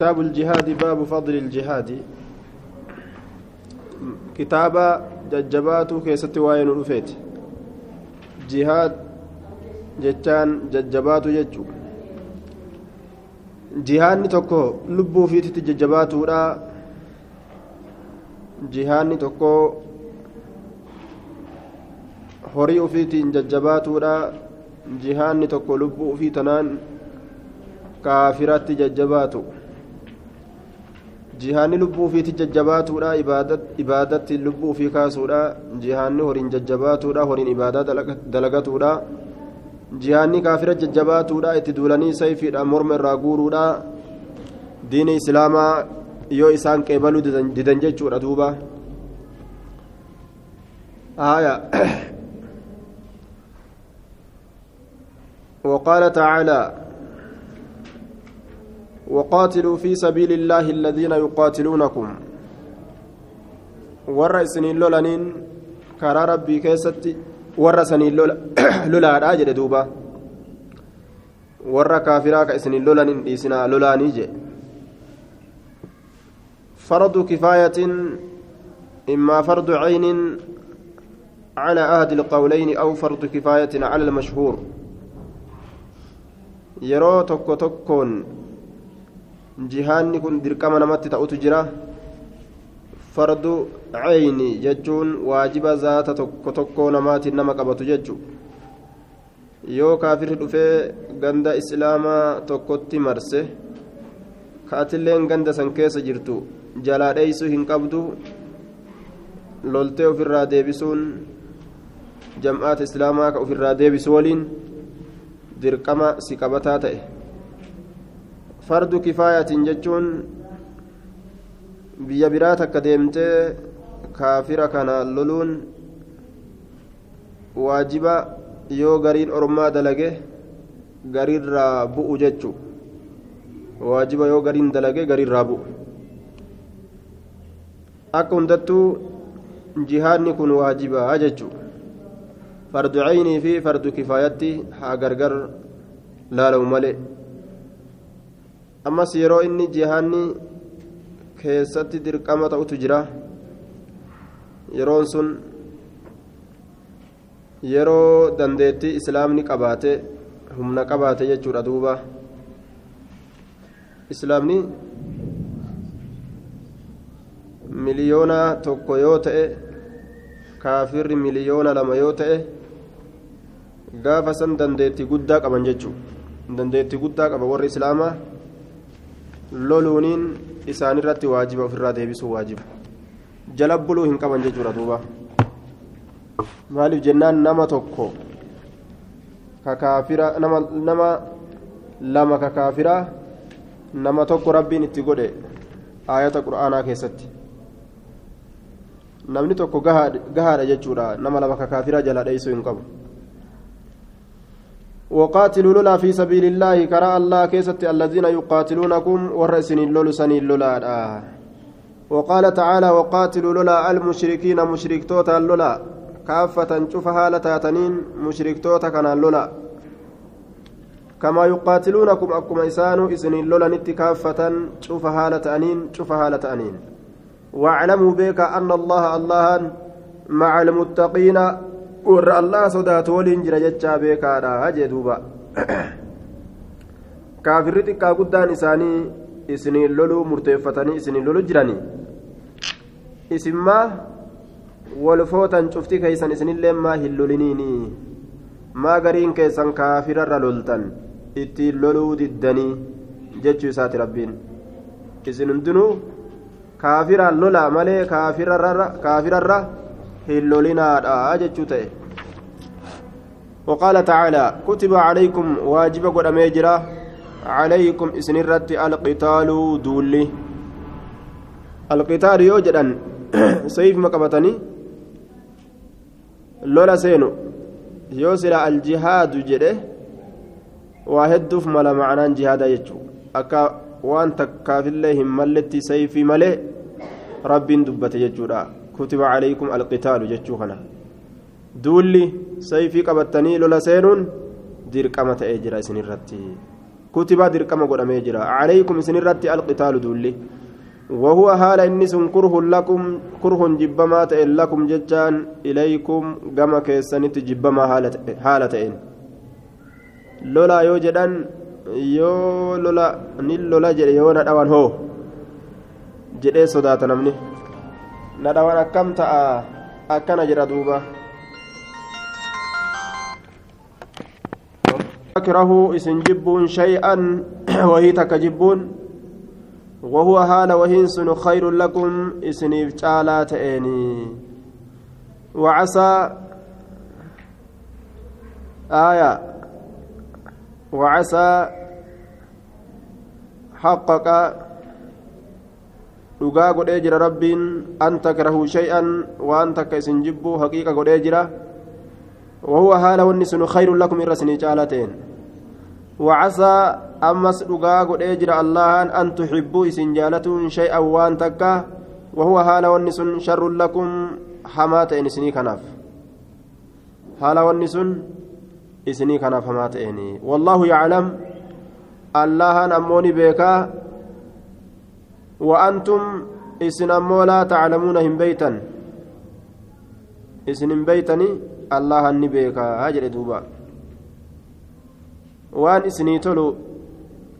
كتاب الجهاد باب فضل الجهاد. كتاب ججبات كيست وين الوفيت جهاد جتان ججبات ججو. جهاد نتوكو لبو في ججبات ورا جهاد نتوكو هوري وفيتي ججبات ورا جهاد نتوكو لبو في تنان كافرات ججباتو. Jihaanni lubbuu ofiitti jajjabaatuudha ibaadatti lubbuu ofii kaasuudha jihaanni horiin jajjabaatuudha horiin ibaadaa dalagatuudha jihaanni kaafira jajjabaatuudha itti duulanii sayfiidha morma irraa guuruudha diini islaamaa yoo isaan qeebaluu didan jechuudha duuba haya وقال تعالى وقاتلوا في سبيل الله الذين يقاتلونكم lolaniin karaa rabbii keessatti warra saniin lolaadhaa jedhe duuba warra kaafiraa ka isiniin lolanin dhiisinaa lolaanii jedhe فرض كفاية إما فرض عين على أحد القولين أو فرض كفاية على المشهور yeroo tokko tokkoon jihaanni kun dirqama namatti ta'utu jira. Fardu cayni jechuun waajiba zaata tokko tokkoo namaatiin nama qabatu jechu yoo kaafirri dhufee ganda islaamaa tokkotti marse kaatilleen ganda san keessa jirtu jalaa dheeysuu hin qabdu loltee ofirraa deebisuun jam'aata islaamaa ka ofirraa deebisu waliin dirqama si qabataa ta'e jechuun biyya biraa takka deemtee kaafira kana loluun waajiba yoo gariin ormaa dalage gariirraa bu'u jechu waajiba yoo gariin dalage gariirraa bu'u akka hundattuu jihaadni kun waajibaa jechu fardu caynii fi fardu kifaayatti haa gargar laalamu malee ammas yeroo inni jihaanni keessatti dirqama ta'utu jira yeroon sun yeroo dandeettii islaamni qabaate humna qabaate jechuudha duuba islaamni miliyoona tokko yoo ta'e kaafirri miliyoona lama yoo ta'e gaafa san dandeettii guddaa qaban jechuudha dandeettii guddaa qaba warri islaamaa loluuniin isaanirratti waajiba ofirraa deebisuu waajiba jala buluu hin qaban jechuudha duuba maaliif jennaan nama tokko kakaafira nama nama lama kakaafiraa nama tokko rabbiin itti godhe aayata qur'aanaa keessatti namni tokko gahaadha jechuudha nama lama kakaafiraa jala dheeysuu hin qabu وقاتلوا لولا في سبيل الله كراء الله كيست الذين يقاتلونكم ورسن اللول سن اللولا وقال تعالى وقاتلوا لولا المشركين مشرك توتا اللولا. كافة شوف حالة مشرك توتا كان اللولا. كما يقاتلونكم أكما إسانوا إسن اللولا نت كافة شوف حالة أنين أنين واعلموا بك أن الله الله مع المتقين warra allah sodaatu waliin jira jechaa beekaadha jee duuba kaafirri xiqqaa guddaan isaanii isiniin loluu murteeffatanii isiniin lolu jiranii isinmaa wal footan cufti keeysan isinillee maa hin loliniini maa gariin keessan kaafirarra loltan ittiin loluu diddanii jechuu isaati rabbiin isin hundinuu kaafiraan lolaa malee kaafirarra hin lolinaadha jechuu ta'e وقال تعالى كتب عليكم واجب قد أميجرا عليكم إسنرت القتال دولي. القتال يوجدا سيف مقبتني لولا سينو يوصل الجهاد جده واحد ملا معنى جهاد يجو. أكا وان تكاف الله ملتي سيفي ملي رب دبت يجودا. كتب عليكم القتال جتشو خنا. duulli sayfii qabattanii lola seenuun dirqama ta'ee jira isinirratti كتب دركم قدامي جرا عليكم سنرت القتال دولي وهو حال إنس كره لكم كره جبما تئن لكم ججان إليكم كما كيسنت جبما حالتين لولا يوجدان yoo lola ni lola jedhe yoo na dhawan hoo jedhee sodaata namni na dhawan akkam ta'a akkana jedha duuba تكرهوا إسن جبون شيئا وهي تكجبون وهو هال وهنسن خير لكم إسنيف تعالى تأني وعسى آية وعسى حقق dhugaa godhee jira rabbiin an takrahu shay'an waan takka isin jibbuu haqiiqa godhee jira wahuwa haala wanni sunu khayrun lakum irra isinii caala ta'en وعسى أمس غدي جرا الله أن تحبوا إسن جالتون شيئا وان تكا وهو حال ونسن شر لكم حمات إنسني كناف. حال ونسن إسني كناف حمات إني. والله يعلم الله أموني بيكا وأنتم إسن أمو لا تعلمون هم بيتا. إسن بيتني الله أني بيكا أجل دوبا. Waan isinii tolu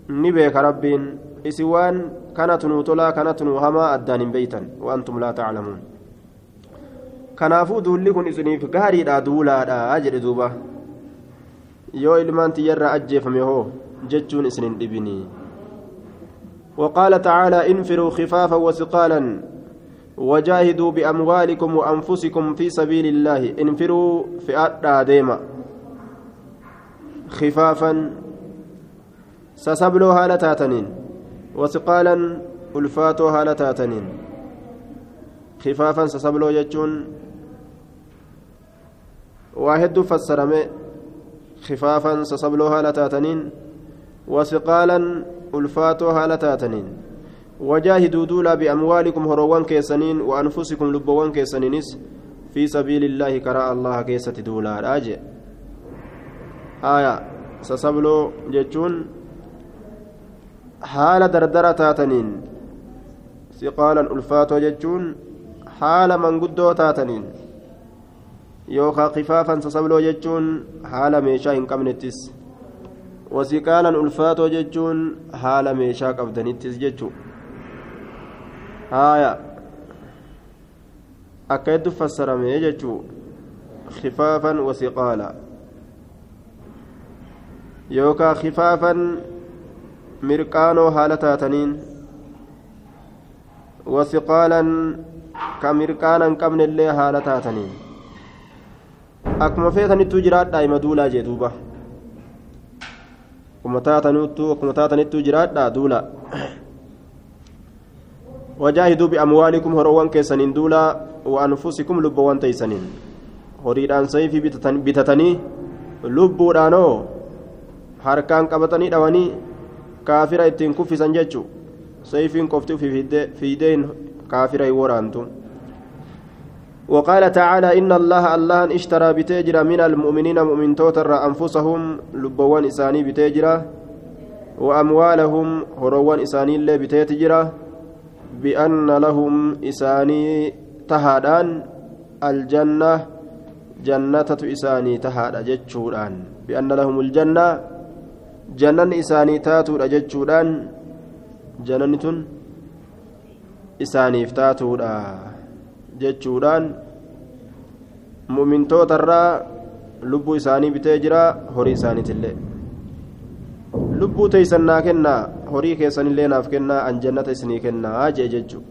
ni beeka rabbiin isin waan kanatu nuu tolaa kanatu nuu hamaa addaan hin beeytan waantum laa taclamuun kanaafuu duulli kun isiniif gaariidha duulaadha jedhe duuba yoo ilmaan tiyyarraa ajjeefame hoo jechuun isinin dhibinii وقال تعالى انفروا خفافا وثقالا وجاهدوا بأموالكم وأنفسكم في سبيل الله انفروا أدى ديما خفافا سسبلو هالة وثقالا ألفاتو هالة خفافا سسبلو يجون واحد فسرمي خفافا سسبلو هالة وثقالا ألفاتو هالة وجاهدوا دولا بأموالكم هروان كيسنين وأنفسكم لبوان كيسنينس في سبيل الله كراء الله كيسة دولا راجع aya sasabloo jechuun haala dardara taataniin siqaalan ulfaatoo jechuun haala manguddoo taataniin yookaan kifaafan sasabloo jechuun haala meeshaa hin qabnettis wasiqaalan ulfaatoo jechuun haala meeshaa qabdanittis jechuu haaya akka hedduu fassarame jechuu wasiqaala yookaan khifaafan mirqaanoo haala taataniin wasiqaalan ka mirqaana hin qabne illee haala taataniin akkuma feetanittuu jiraadhaa ima duulaa jee duuba akkuma taatanittuu jiraadhaa duulaa wajaahiduu bi'amwaalikum horoowwan keessaniin duulaa wa'anfusikum lubbawwan teeysaniin horiidhaan sayfii bitatanii lubbuudhaanoo harkaan qabatanii dhawanii kaafira ittiin kuffisan jechu. Sayfiin qofti fiideen kaafira hin waraantu. وقال تعالى إن الله الله اشترى بتجرى من المؤمنين مؤمن توتر أنفسهم لبوان إساني بتجرى وأموالهم هروان إساني اللي بتجرى بأن لهم إساني تهادان الجنة جنة إساني تهاد جتشوران بأن لهم الجنة jannanni isaanii taatuudha jechuudhaan jannanni tun isaaniif taatuudha jechuudhaan mu'mintootarraa lubbuu isaanii bitee jira horii isaaniitillee lubbuu teeysan naa kennaa horii keessanillee naaf kennaa an jannata isinii kennaa jee jechu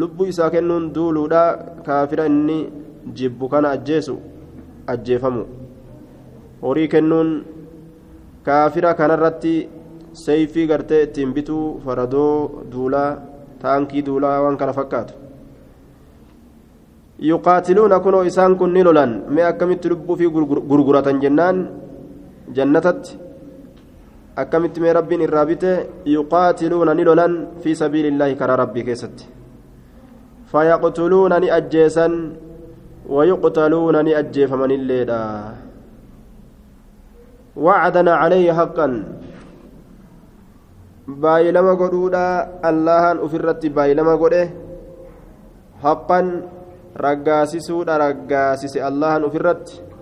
lubbuu isaa kennuun duuluudha kaafira inni jibbu kana ajjeesu ajjeefamu horii kennuun kaafira kanarratti seeyfii gartee ittiin bituu faradoo duulaa taankii duulaa waan kana fakkaatu. Yuqaatiluuna kunoo isaan kun ni lolan. Mee akkamitti lubbuu fi gurguratan jennaan? Jannatatti. Akkamitti mee rabbiin irraa bite yuqaatiluuna ni lolan fi sabiilillaahi karaa rabbii keessatti. Fayaqtuluuna ni ajjeesan. Wayuqtaluuna ni ajjeefamanilleedha وعدنا عليه حقا baay'ilama godhuudha allahan ufirratti baay'ilama godhe haqqan raggaasisuudha raggaasise allahan ufirratti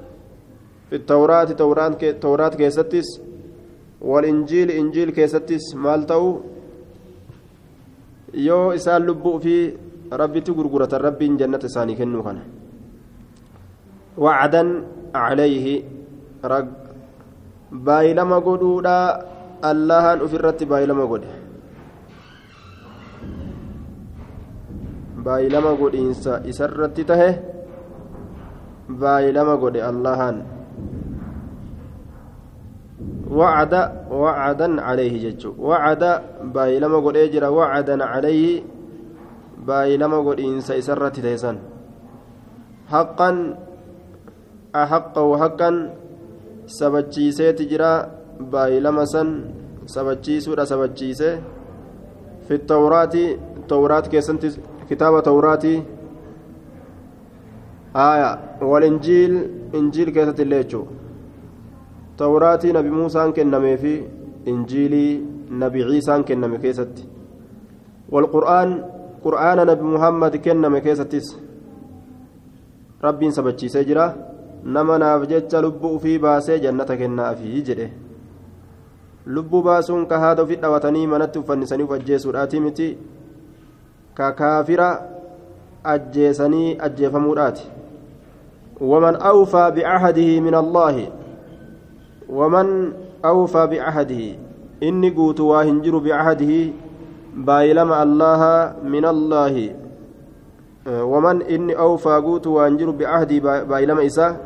في التوراة توراة كيستس والإنجيل إنجيل كيستس مال تو yoo isaan lubbuu fi rabbitti gurguratan rabbiin jannata isaanii kennuu kana wacdan calayhi baay'ilama godhuudha allahan ufirratti baay'ilama godhe baay'ilama godhiinsa isarratti tahe baay'ilama godhe allahan وعد وعدا عليه جج وعد بايلما قد اجرا وعدا عليه بايلما قد انسى اسرت تيسان حقا أحق وحقا سبتشيسي تجرا بايلما سن سبتشيسورا سبتشيسي في التوراة التوراة كيسنت كتاب توراتي آية والإنجيل إنجيل كيسة الليتشو tawraatii nabi muusaan kennamee fi injiilii nabi ciisaan kenname keessatti walqur'aan qur'aana nabi muhammad kenname keessattis rabbiin sabachiisee jira nama naaf jecha lubbuu ufii baasee jannata kennaafi jedhe lubbuu baasuun ka haada ofii dhawatanii manatti uffannisanii uf ajjeesuudhaati miti ka kaafira ajjeesanii ajjeefamuudhaati waman awfaa bicahdihi min allaahi ومن أوفى بعهده إني قوت واهنجر بعهده بايلم الله من الله ومن إني أوفى قوت واهنجر بعهدي بايلم إساه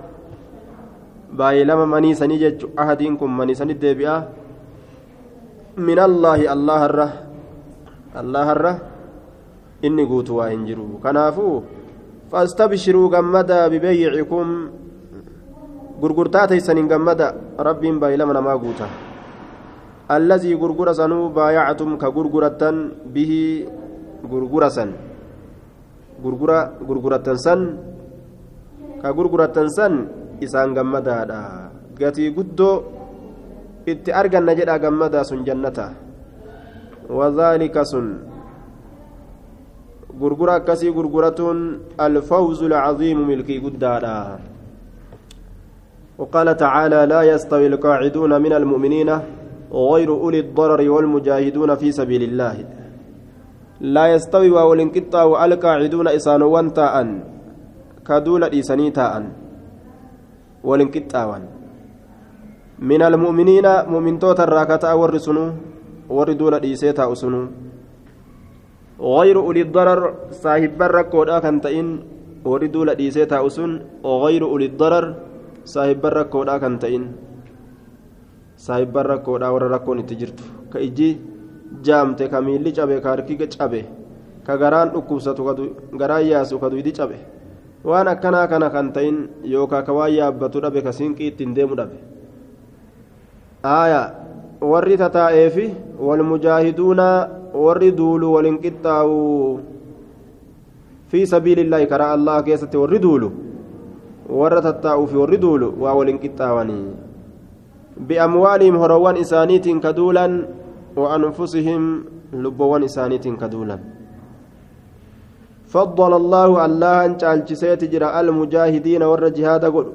بايلم مني سنجج عهدكم مني سند بها من الله الله الره الله الره إني قوت واهنجر كنافو فاستبشروا جمدا ببيعكم gurgurtaa teeysaniin gammada rabbiin baay'ilama namaa guuta allazii gurgura sanuu baayactum ka gurgurattan bihii gurgura san gurgura gurgurattan san ka gurgurattan san isaan gammadaadha gatii guddoo itti arganna jedha gammadaa sun jannata wadhaalika sun gurgura akkasii gurguratuun alfawzu lcaziimu milkii guddaadha وقال تعالى لا يستوي القاعدون من المؤمنين غير أولي الضرر والمجاهدون في سبيل الله لا يستوي والانقطاع القاعدون إسانوان تاء كدول إساني تاء والانقطاع من المؤمنين مؤمن توتا الراكتا ورسنو وردول إيسيتا أسنو غير أولي الضرر صاحب الركودا كنتئن وردول إيسيتا أسن غير أولي الضرر ta'in saahibban rakkoodhaa warra rakkoon itti jirtu ka ijji jaamte ka miilli cabe ka harki cabe ka garaan dhukkubsatu garaan yaasu ka waan akkanaa kana kan ta'in yookaan ka waan yaabbatu dhabe ka siinqii ittiin deemu dhabe aaya warri tataa'eefi walmujaahiduuna warri duulu waliin qixxaawu fi sabiilillaahi karaa allah keessatti warri duulu warra tattaa'uu fi warri duulu waa waliin qixxaawanii bi'amwaalihim horoowwan isaaniitiin ka duulan wa anfusihim lubbowwan isaaniitiin ka duulan فضل الله الله أن جالجسيت جرى المجاهدين ور جهاد قل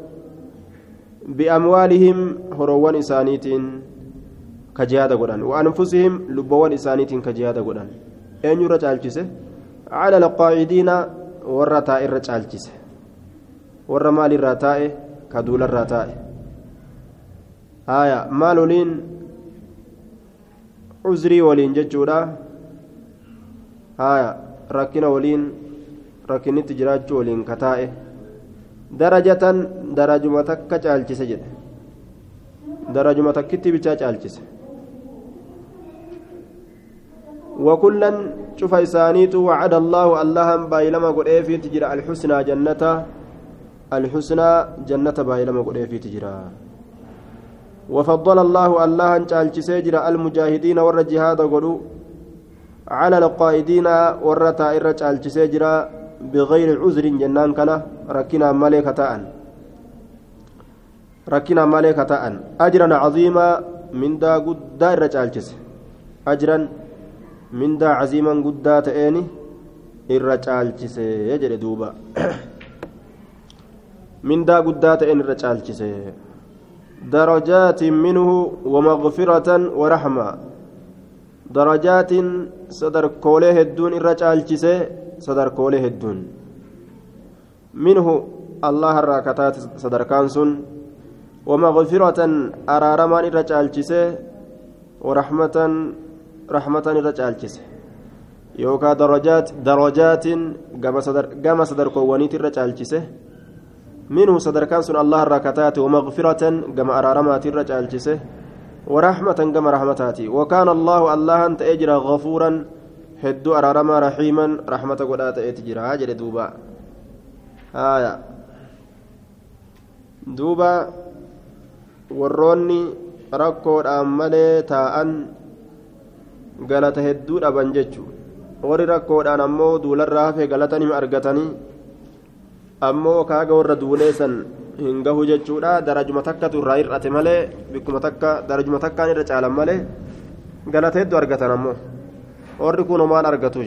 بأموالهم هروان إسانيتين كجهاد قلن وأنفسهم لبوان إسانيتين كجهاد قلن أين يرى جالجسه على القاعدين ور تائر maalirraa taa'e ka duularraa taa'e haya maal waliin cuzrii waliin jechuudha haya rakkina waliin rakkinitti jiraachuu waliin ka taa'e darajatan darajuma takka caalchise jedhe. Darajuma takkitti bichaa caalchise. وكلا شوف إسانيت وعد الله اللهم بايلما قد في تجرى الحسنى جنة الحسنى جنة بايلما قد في تجرى وفضل الله الله أن سيجرى المجاهدين ور جهاد قلوا على القائدين ور تائر سيجرى بغير عذر جنان كان ركنا ملكة ركنا ملكة أجرا عظيما من دا قد دائر ajran mindaa caziiman guddaa ta'eeni irra caalchise jedhe duuba mindaa guddaa ta'een irra caalchise darajaatin minhu wamaqfiratan waraxma darajaatin sadarkoolee hedduun irra caalchise sadarkoolee hedduun minhu allah irraa kataate sadarkaan sun wamaqfiratan araaramaan irra caalchise waraxmatan raxmatan irra caalchise yookaa darajaatin gama sadarkoowwaniit irra caalchise منه صدركان سن الله الركتات ومغفرة كما أرارمات الرجال جسه ورحمة كما رحمتاتي وكان الله الله أنت أجرى غفورا هدو أرارما رحيما رحمة قدات أتجرى هاجر دوبا آية دوبا warroonni rakkoodhaan malee taa'an galata hedduu dhaban jechuudha warri rakkoodhaan ammoo duularraa hafee galata nima argatanii ammoo kaaga warra duuleessan hin gahu jechuudha darajuma takkatu irraa hir'ate malee bikkuma takka darajuma takkaan irra caalan malee galata hedduu argatan ammoo warri kun homaan argatu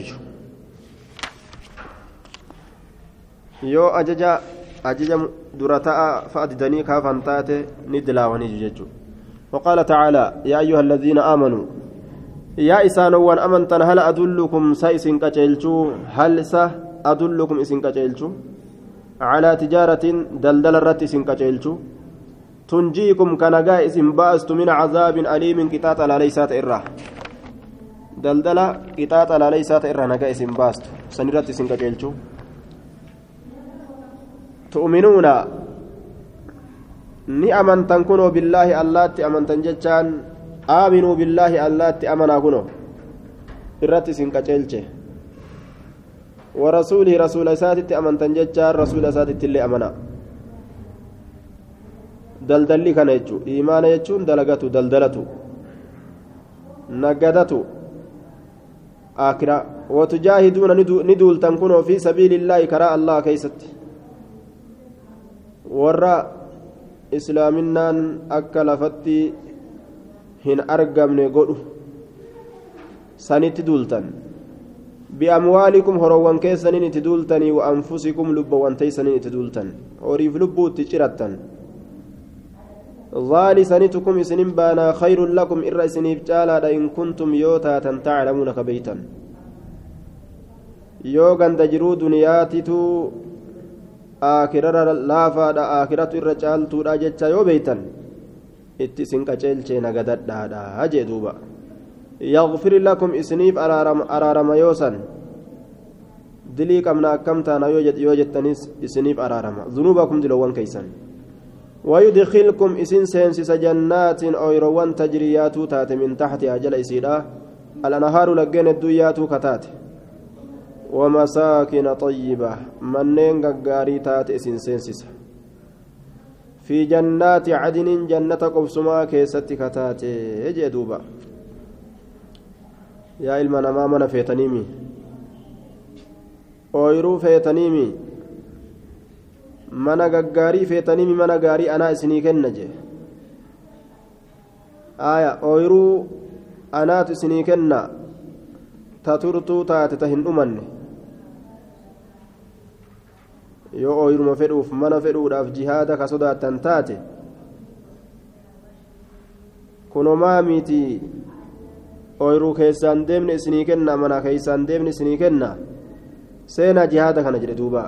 yoo ajaja ajaja dura ta'a fa'a didanii kaafan taate ni dilaawanii jechuudha وقال تعالى يا أيها الذين آمنوا يا إسانوان أمنتن هل أدلكم سيسن كتلتو هل سه أدلكم إسن كتلتو على تجارة دلدل الرت سنكتشيلشو تنجيكم كنجا اسم باست من عذاب أليم قطاط على ليسات إرة دلدل قطاط على ليسات إرة نجا اسم باست سنرت سنكتشيلشو تؤمنون ni amantan kunoo billaahi allaatti amantan jechaan aaminuu billaahi allaatti amanaa kunoo? Irratti isin qaceelche ورسوله رسول ساتت أمنتن جتشار رسول ساتت اللي أمنا دلدلي كان يجو إيمان يجون دلقته دلدلته نقدته آكرا وتجاهدون ندول تنكنوا في سبيل الله كراء الله كيست. ورا إسلامنان أكل فتي هن أرقمني قدو. سنت دولتن. بأموالكم هروان كيسنين تدولتني وأنفسكم لبوان تيسنين تدولتن. وريف لبو تجرتن. ظالي سنتكم سنين بانا خير لكم إرى سنيف جالا إن كنتم يوتا تعلمون كبيتا yoo ganda jiruu duniyaatitu aakirara laafaadha aakiratu irra caaltuudha jecha yoo beeytan itti isin qaceelchee nagadadhaadha jee duuba. يغفر لكم إسنيف أرارم يوسا دلي كمنا أكمتنا يوجد يوجد تنس إسنيف أرارم ذنوبكم دلوان كيسا ويدخلكم إسن سينسس جنات أو يروان تجريات تات من تحتها جل إسيرا الأنهار لقين الدويات كتات. ومساكن طيبة. منين غاري تات إسن سينسس في جنات عدن جنة قبسما كيست كتات. يجي دوبا. yaa ilma namaa mana feetaniimi ooyiruu feetaniimi mana gaggaarii feetaniimi mana gaarii anaa isinii kenna jee aya ooyiruu anaatu isinii kenna ta turtuu taate ta hin dhumanne yoo ooyiruma fedhuuf mana fedhuudhaaf jihaada ka sodaattan taate kunomaa miti ooyiruu keessaan deemne isinii kenna mana keessaan deemne isinii kenna seenaa jihaada kana jedhe duuba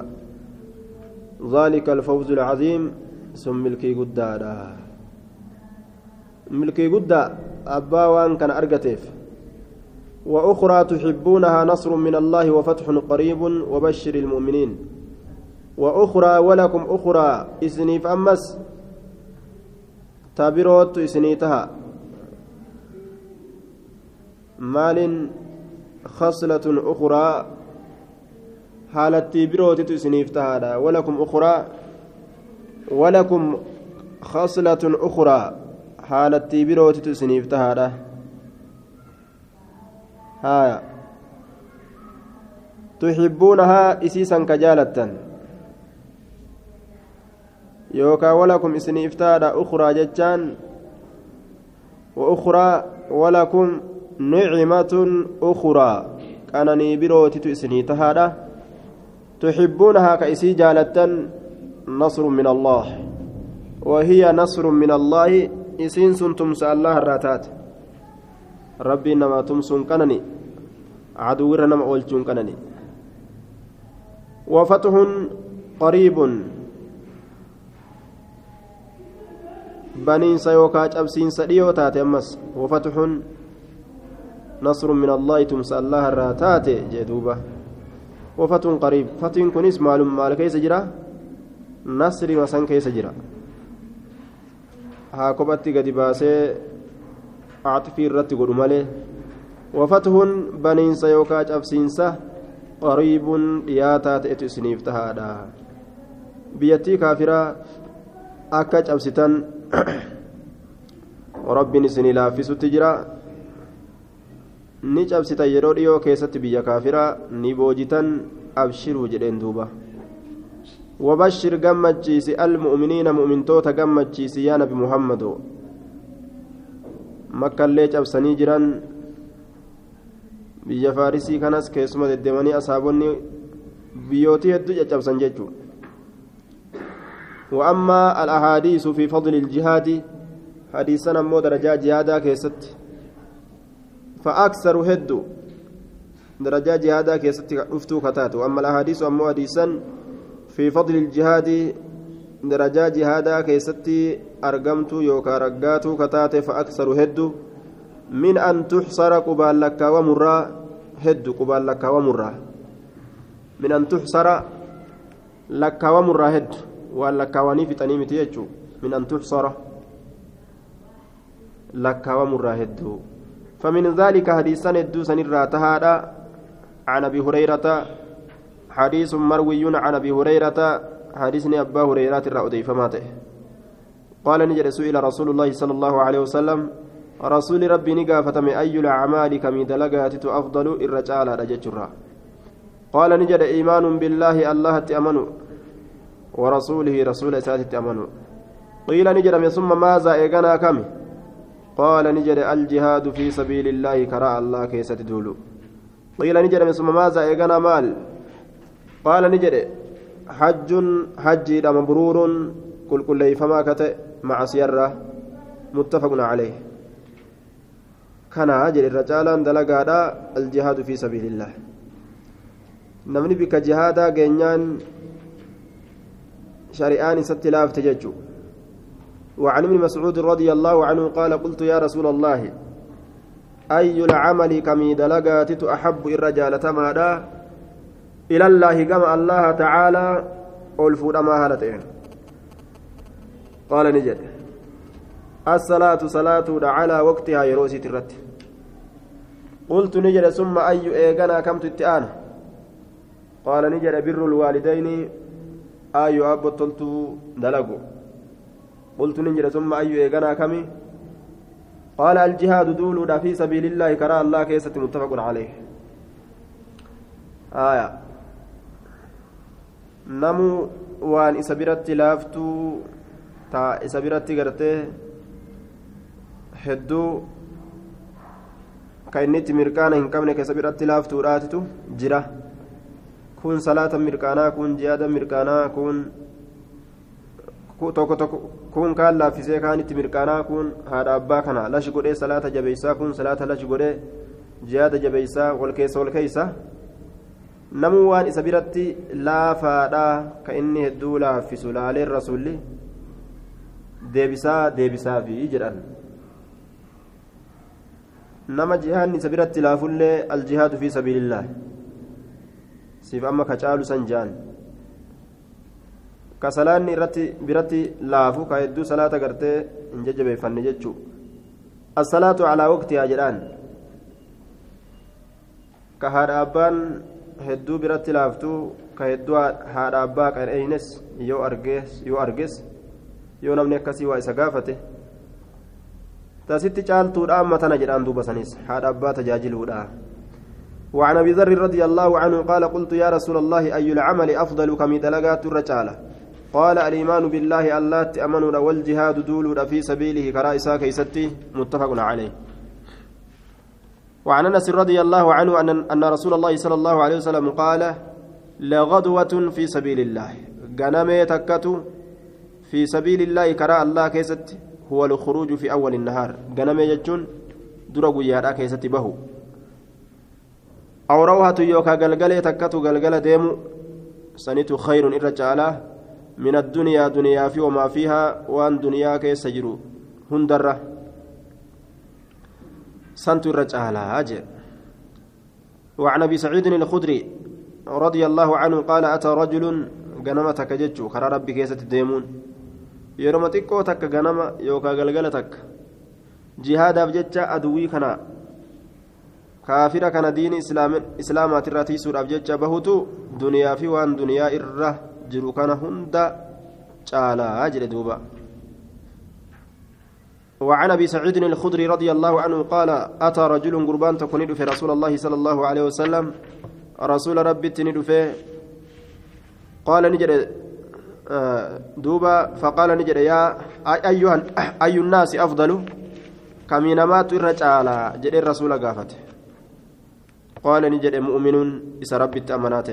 ذلك الفوز العظيم ثم ملكي قدادا ملكي قدا أبا وان كان أرقتيف. وأخرى تحبونها نصر من الله وفتح قريب وبشر المؤمنين. وأخرى ولكم أخرى إسني فأمس. تابروت إسنيتها مال خصلة أخرى. حالتي بروتت سنيفتها ولكم أخرى ولكم خصلة أخرى حالتي بروتت سنيفتها هايا. تحبونها إسيسا كجالة يوكا ولكم إسنيفتها أخرى جتان وأخرى ولكم نعمة أخرى. أنني بروتت إسني تهادا. تحبونها كإسي جالة نصر من الله. وهي نصر من الله. إسين سنتم الله الراتات. ربي إنما تمسون كنني. عدو نما أولجون كنني. وفتح قريب. baniinsa yookaa cabsiinsa dhiyoo taate ammas wafatxun nasrun min allaahi tumsa allaha irraa taate wafatun qariib fatiin kunis maalum maal keessa jira nasri masan keessa jira haa kophatti gadi baasee axfii irratti godhu malee wafatxun baniinsa yookaa cabsiinsa qariibun dhiyaataa ta'etu isiniif tahaadha biyyattii kaafiraa akka cabsitan rabbiin isinii laaffisutti jira ni cabsitan yeroo dhiyoo keessatti biyya kaafiraa ni boojitan abshiruu jedheen duuba جمتشيس المؤمنين مؤمنتوتا جمتشيس يا نبي محمد مكة اللي جبسني جران biyya faarisii kanas keessuma deddeemanii asaabonni biyyootii hedduu caccabsan jechuudha وأما الأحاديث في فضل الجهاد حديثنا مو درجات جهادا كيست فأكثر هد درجات جهادا كيست أفتو كتات وأما الأحاديث أمو حديثا في فضل الجهاد درجات جهادا كيست أرقمت يوكا رقات كتات فأكثر هد من أن تحصر قبال لك ومرا هد قبال لك ومرا من أن تحصر لك ومرا هد waan lakkaawanii fixanii miti jechuun min an tuxsara lakkaawamurraa hedduu فمن ذلك حديثا هدو سنرى تهادا عن أبي هريرة حديث مروي عن أبي هريرة حديثني أبا هريرة الرأودي فماته قال نجد سئل رسول الله صلى الله عليه وسلم رسول ربي نقافة من أي الأعمال كم دلقات أفضل الرجال رججرا قال نجد إيمان بالله الله تأمنوا ورسوله رسول ساتت أمنوا قيل نجد ثم ماذا إيقنا كم قال نجد الجهاد في سبيل الله كراء الله كيسة دولو. قيل نجد ثم ماذا إيقنا مال؟ قال نجد حج حج مبرور كل كل فما كتئ مع سيرة متفق عليه. كان أجل الرجال دلقادا الجهاد في سبيل الله. نمني بك جهادا جنيان شريان ستلاف تججو وعن ابن مسعود رضي الله عنه قال قلت يا رسول الله أي العمل كمي دلقات أحب الرجال تمادا إلى الله كما الله تعالى ألفود ما هلتين قال نجد الصلاة صلاة على وقتها يروسي ترت. قلت نجد ثم أي إيقنا كم تتآن؟ قال نجد بر الوالدين آيو أبو تلتو دلقو. قلت نجد ثم أي إيقنا كمي قال الجهاد دول في سبيل الله كرى الله كيسة متفق عليه آية نمو وان إسا biratti laaftuu taa isa biratti gartee hedduu ka inni itti mirqaana hin qabne keessa biratti laaftuudhaatitu jira kun salaata mirqaanaa kun jihaada mirqaanaa kun tokko tokko kun kaan laaffisee kaan itti mirqaanaa kun haadha abbaa kana lashi godhee salaata jabeeysaa kun salaata lashi godhee jihaada jabeeysaa wal keessa wal keeysa namuu waan isa biratti laafaadha ka inni hedduu laaffisu laaleen rasulli deebisaa deebisaafi jedhan. Nama jihaadni isa biratti laafullee aljihaadu fi sabiilillah siif amma ka caalu san jaan hedduu salaata gartee hin jajjabeeffanne jechuu assalaatu calaa waqtihaa jedhaan ka haadha abbaan hedduu biratti laaftuu ka hedduu haadha abbaa qan'eeynes yoo argees yoo arges yoo namni akkasii waa isa gaafate tasitti caaltuudha amma tana jedhaan duuba sanis haadha abbaa tajaajiluudha وعن ابي ذر رضي الله عنه قال قلت يا رسول الله اي العمل افضل كم دلغات الرجاله قال الإيمان بالله الله تأمنون والجهاد دول في سبيله كرائسا كيستي متفق عليه. وعن أنس رضي الله عنه أن رسول الله صلى الله عليه وسلم قال لغدوة في سبيل الله. غنمي تكتو في سبيل الله كرا الله كيست هو الخروج في أول النهار. غنمي جتون درا غيادا كيست بهو. أو روحة يوكا غلغلة تكتو غلغلة ديمو سنيت خير إرجالا. من الدنيا دنيا في وما فيها وان دنيا كيس جرو هندرة سنت الرجالا أجل وعن أبي سعيد الخدري رضي الله عنه قال أتى رجل غنمتك جتشو خرى ربي كيسة الديمون yeroo xiqqoo takka ganama yookaan galgala takka jihaadaaf jecha aduwwii kana kaafira kana diini islaamaatirraa tiisuudhaaf jecha bahutu duniyaa fi waan duniyaa irra jiru kana hunda caalaa jedhe duuba. وعن ابي سعيد الخدري رضي الله عنه قال اتى رجل قربان تكون في رسول الله صلى الله عليه وسلم رسول ربي تندف قال نجد دوبا فقال نجد يا ايها اي الناس افضل كمينمات الرجال جد الرسول قافته قال نجد مؤمن إس ربي أمانات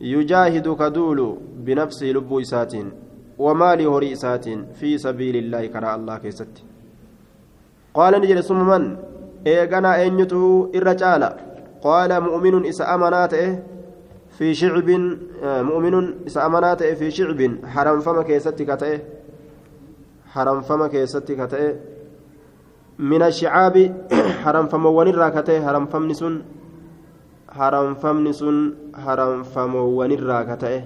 يجاهد كدول بنفسه لب إسات ومال هري إسات في سبيل الله كرى الله كيست. قال نجد ثم من؟ إيغانا أنيته الرجال قال مؤمن إس أمانات في شعب مؤمن إس أمانات في شعب. حرم فما كيست كتئ حرم فما كيست كتئ من الشعاب حرم فموان الراكته حرم فمن سن haramfamni sun haramfamoowwan haramfamoowwanirraa ka ta'e.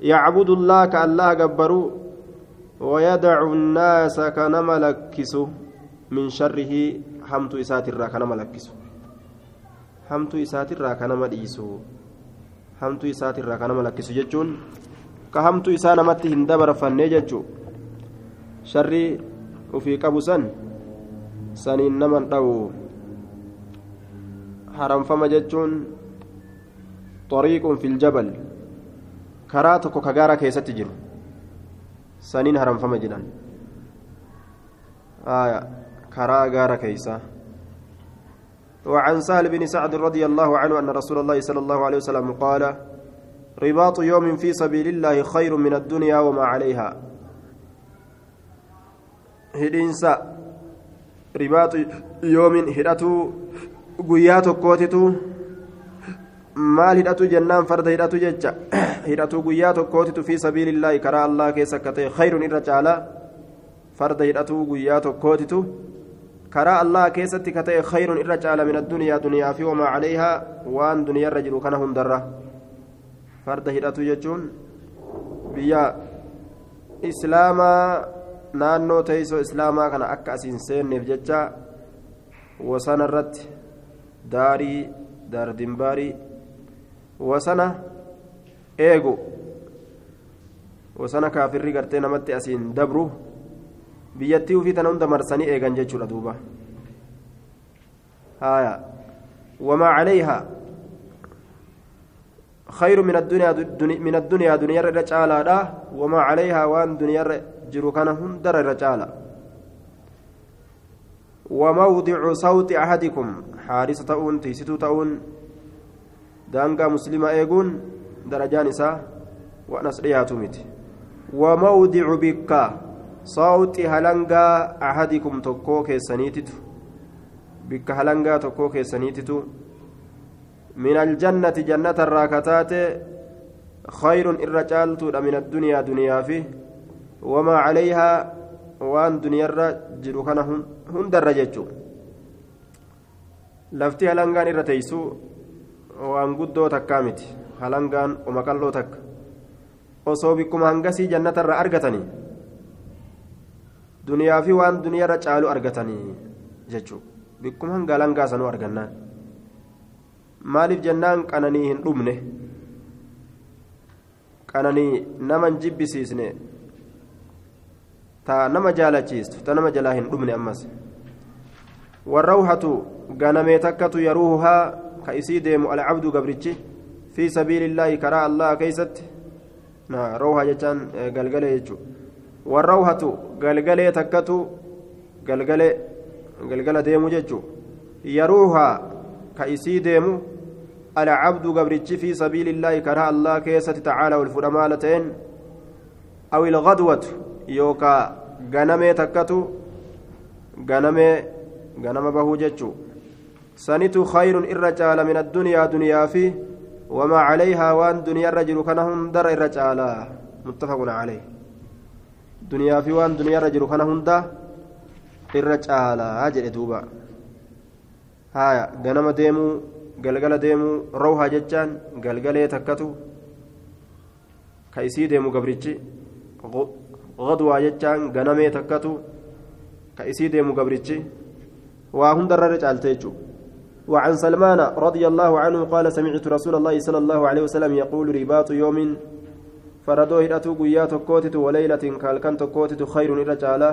Yacbudu allaha ka allaha gabbaru wayadacu nnaasa ka nama lakkisu min sharrihi hamtu isaatirraa ka nama lakkisu hamtu isaatirraa ka nama dhiisu hamtu isaatirraa ka nama lakkisu jechuun ka hamtu isaa namatti hin dabarfannee jechuu. Sharri ufii qabu san saniin naman dhawu haramfama jechuun xariiqun fil jabal karaa tokko ka gaara keessatti jiru saniin haramfama jedhan karaa gaara keeysa وعن سهل بن سعد رضي الله عنه أن رسول الله صلى الله عليه وسلم قال رباط يوم في سبيل الله خير من الدنيا وما عليها hidhiinsa ribaatu yoomin hidhatu guyyaa tokkootitu maal hidhatu jennaan farda hidhatu jecha hidhatu guyyaa tokkootitu fi sabiilillaahi karaa allah keessa akka ta'e khayrun irra caala farda hidhatu guyyaa tokkootitu karaa allah keessatti ka ta'e khayrun irra caala min addunyaa duniyaa fi wamaa calayhaa waan duniyaarra jiru kana hundarra farda hidhatu jechuun biyya islaamaa naannoo teessoo islaamaa kana akka asiin seenneef jecha wasana irratti daarii daardimbaarii wasana eegu wasana kaafirri gartee namatti asiin dabru biyyattii ufii tana hunda marsanii eegan jechuudha duuba haya wamaa calayhaa خير من الدنيا من الدنيا دنيا رجالا وما عليها وان دنيا kana hundara irra caala وموضع صوت أحدكم. حارس تؤون تيسيتو تؤون دانغا مسلمة إيغون درجان نساء وأنس رياتمت وموضع بكا صوت هلنغا أحدكم تكو كيسانيتتو بك هلنغا تكو كيسانيتتو من الجنة جنة الراكتات. خير الرجال من الدنيا دنيا فيه. وما عليها وان دنيا جرو كان هندر جتشو lafti halangaan irra teessu waan guddoo takkaa miti halangaan oma qal'oo takka osoo bikkuma hangasii jannatarra argatanii duniyaa fi waan duniyaarra caalu argatanii jechuudha bikkuma hanga halangaa sanuu argannaan maaliif jennaan qananii hin dhumne qananii nama hin jibbisiisne ta nama jaalachiistu ta nama jalaa hin dhumne ammas warrawhatu ganamee takkatu yaruuhaa ka isii deemu alcabdu gabrichi fi sabiili illaahi karaa allaha keeysatti rawha jechaan galgalee jechu warrawhatu galgalee takkatu galgalee galgala deemu jechuun yaruuhaa ka isii deemu alcabdu gabrichi fi sabiilillaahi karaa allah keessatti tacaala ol ta'een aw ilgadwatu yookaa ganamee takkatu ganamee ganama bahuu jechuu. Sanitu khayrun irra caala min addunyaa duniyaa fi wamaa calayhaa waan duniyaa irra jiru kana hundara irra caalaa muttafaqun calayh duniyaa fi waan duniyaa irra jiru kana hunda irra caalaa jedhe duuba. Haya ganama deemuu galgala deemuu rawhaa jechaan galgalee takkatu. Ka isii deemu gabrichi غدوة جتان غنمي تكتو ديمو قبرتشي وهن درر جالتيجو وعن سلمان رضي الله عنه قال سمعت رسول الله صلى الله عليه وسلم يقول رباط يوم فردوه هدأتو قيات كوتت وليلة كالكن تكوتت خير الرجالة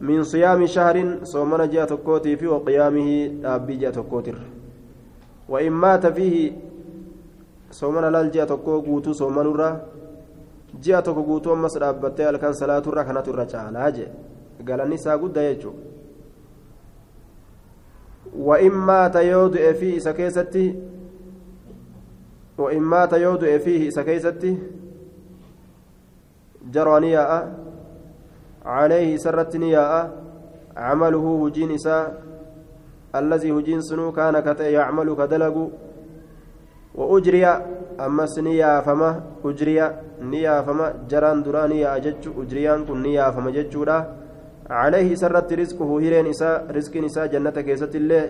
من صيام شهر صومنا جاء تكوتي في وقيامه أبي جاء تكوتر وإن مات فيه صومنا لال جاء تكو قوتو صومنا ji'a tokko guutuu ammas dhaabbattee halkan salaaturra kanatu irra caalaa jee galanni isaa guddaa jechuudha keessatti wa'in maata yoo du'e fi isa keessatti jaroo ni yaa'a عليه سرت نياء عمله هجين إساء الذي هجين سنو كان كت يعمل كدلق وأجري أمس نيا فما أجري نيا فما جران درا نيا أجج أجريان كن نيا فما ججورا عليه سرت رزقه هيرين إساء رزق نساء جنة كيسة الله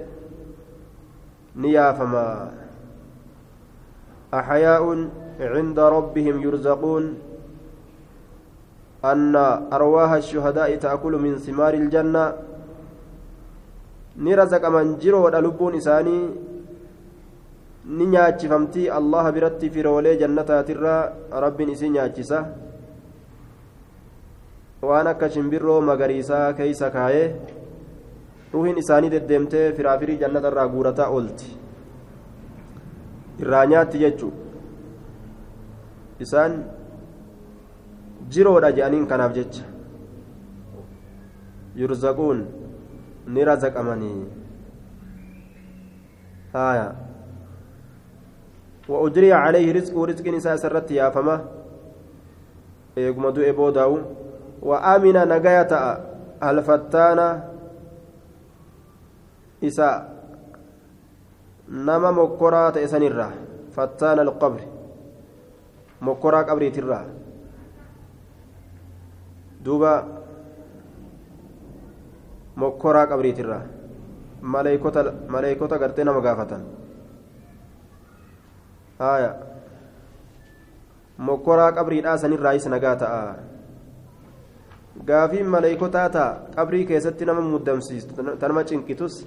نيا فما. أحياء عند ربهم يرزقون أن أرواح الشهداء تأكل من ثمار الجنة. نرزق من جرو لبون إساني ni nyaachifamtii allaha biratti firoolee jannataatirraa rabbiin isii nyaachisa. Waan akka shimbirroo magariisaa keeysa kaayee ruuhin isaanii deddeemtee firaafirii jannatarraa guurataa oolti. Irraa nyaatti jechuu isaan jiroodha je'aniin kanaaf jecha. Yurzaquun ni razaqamanii. Haya وأجري عليه رزق رزق نساء سرت يا فما. إيقما دو إبو داو. وآمن نجاية الفتانة إساء نما مكرات إسانيرا فتان القبر. مكرا قبري ترا. دوبا مكرا قبري ترا. ملائكة ملائكة قرتنا مغافة haya mokkoraa qabriidhaa sanirraa is nagaa ta'a. Gaafiin maleeykotaa ta'a. Qabrii keessatti nama muddamsiistu tanama cinqitus.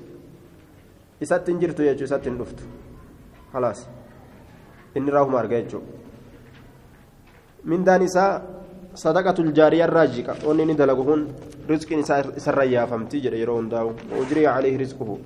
Isatti hin jirtu jechuu isatti hin dhuftu. Halaas. Inni raahuma arga jechuu. Mindaan isaa sadaqatul jaariyarraa jiqa onni inni dalagu kun rizqiin isaa isarra yaafamtii jedhe yeroo hundaa'u. Ujriya caleehi rizquhu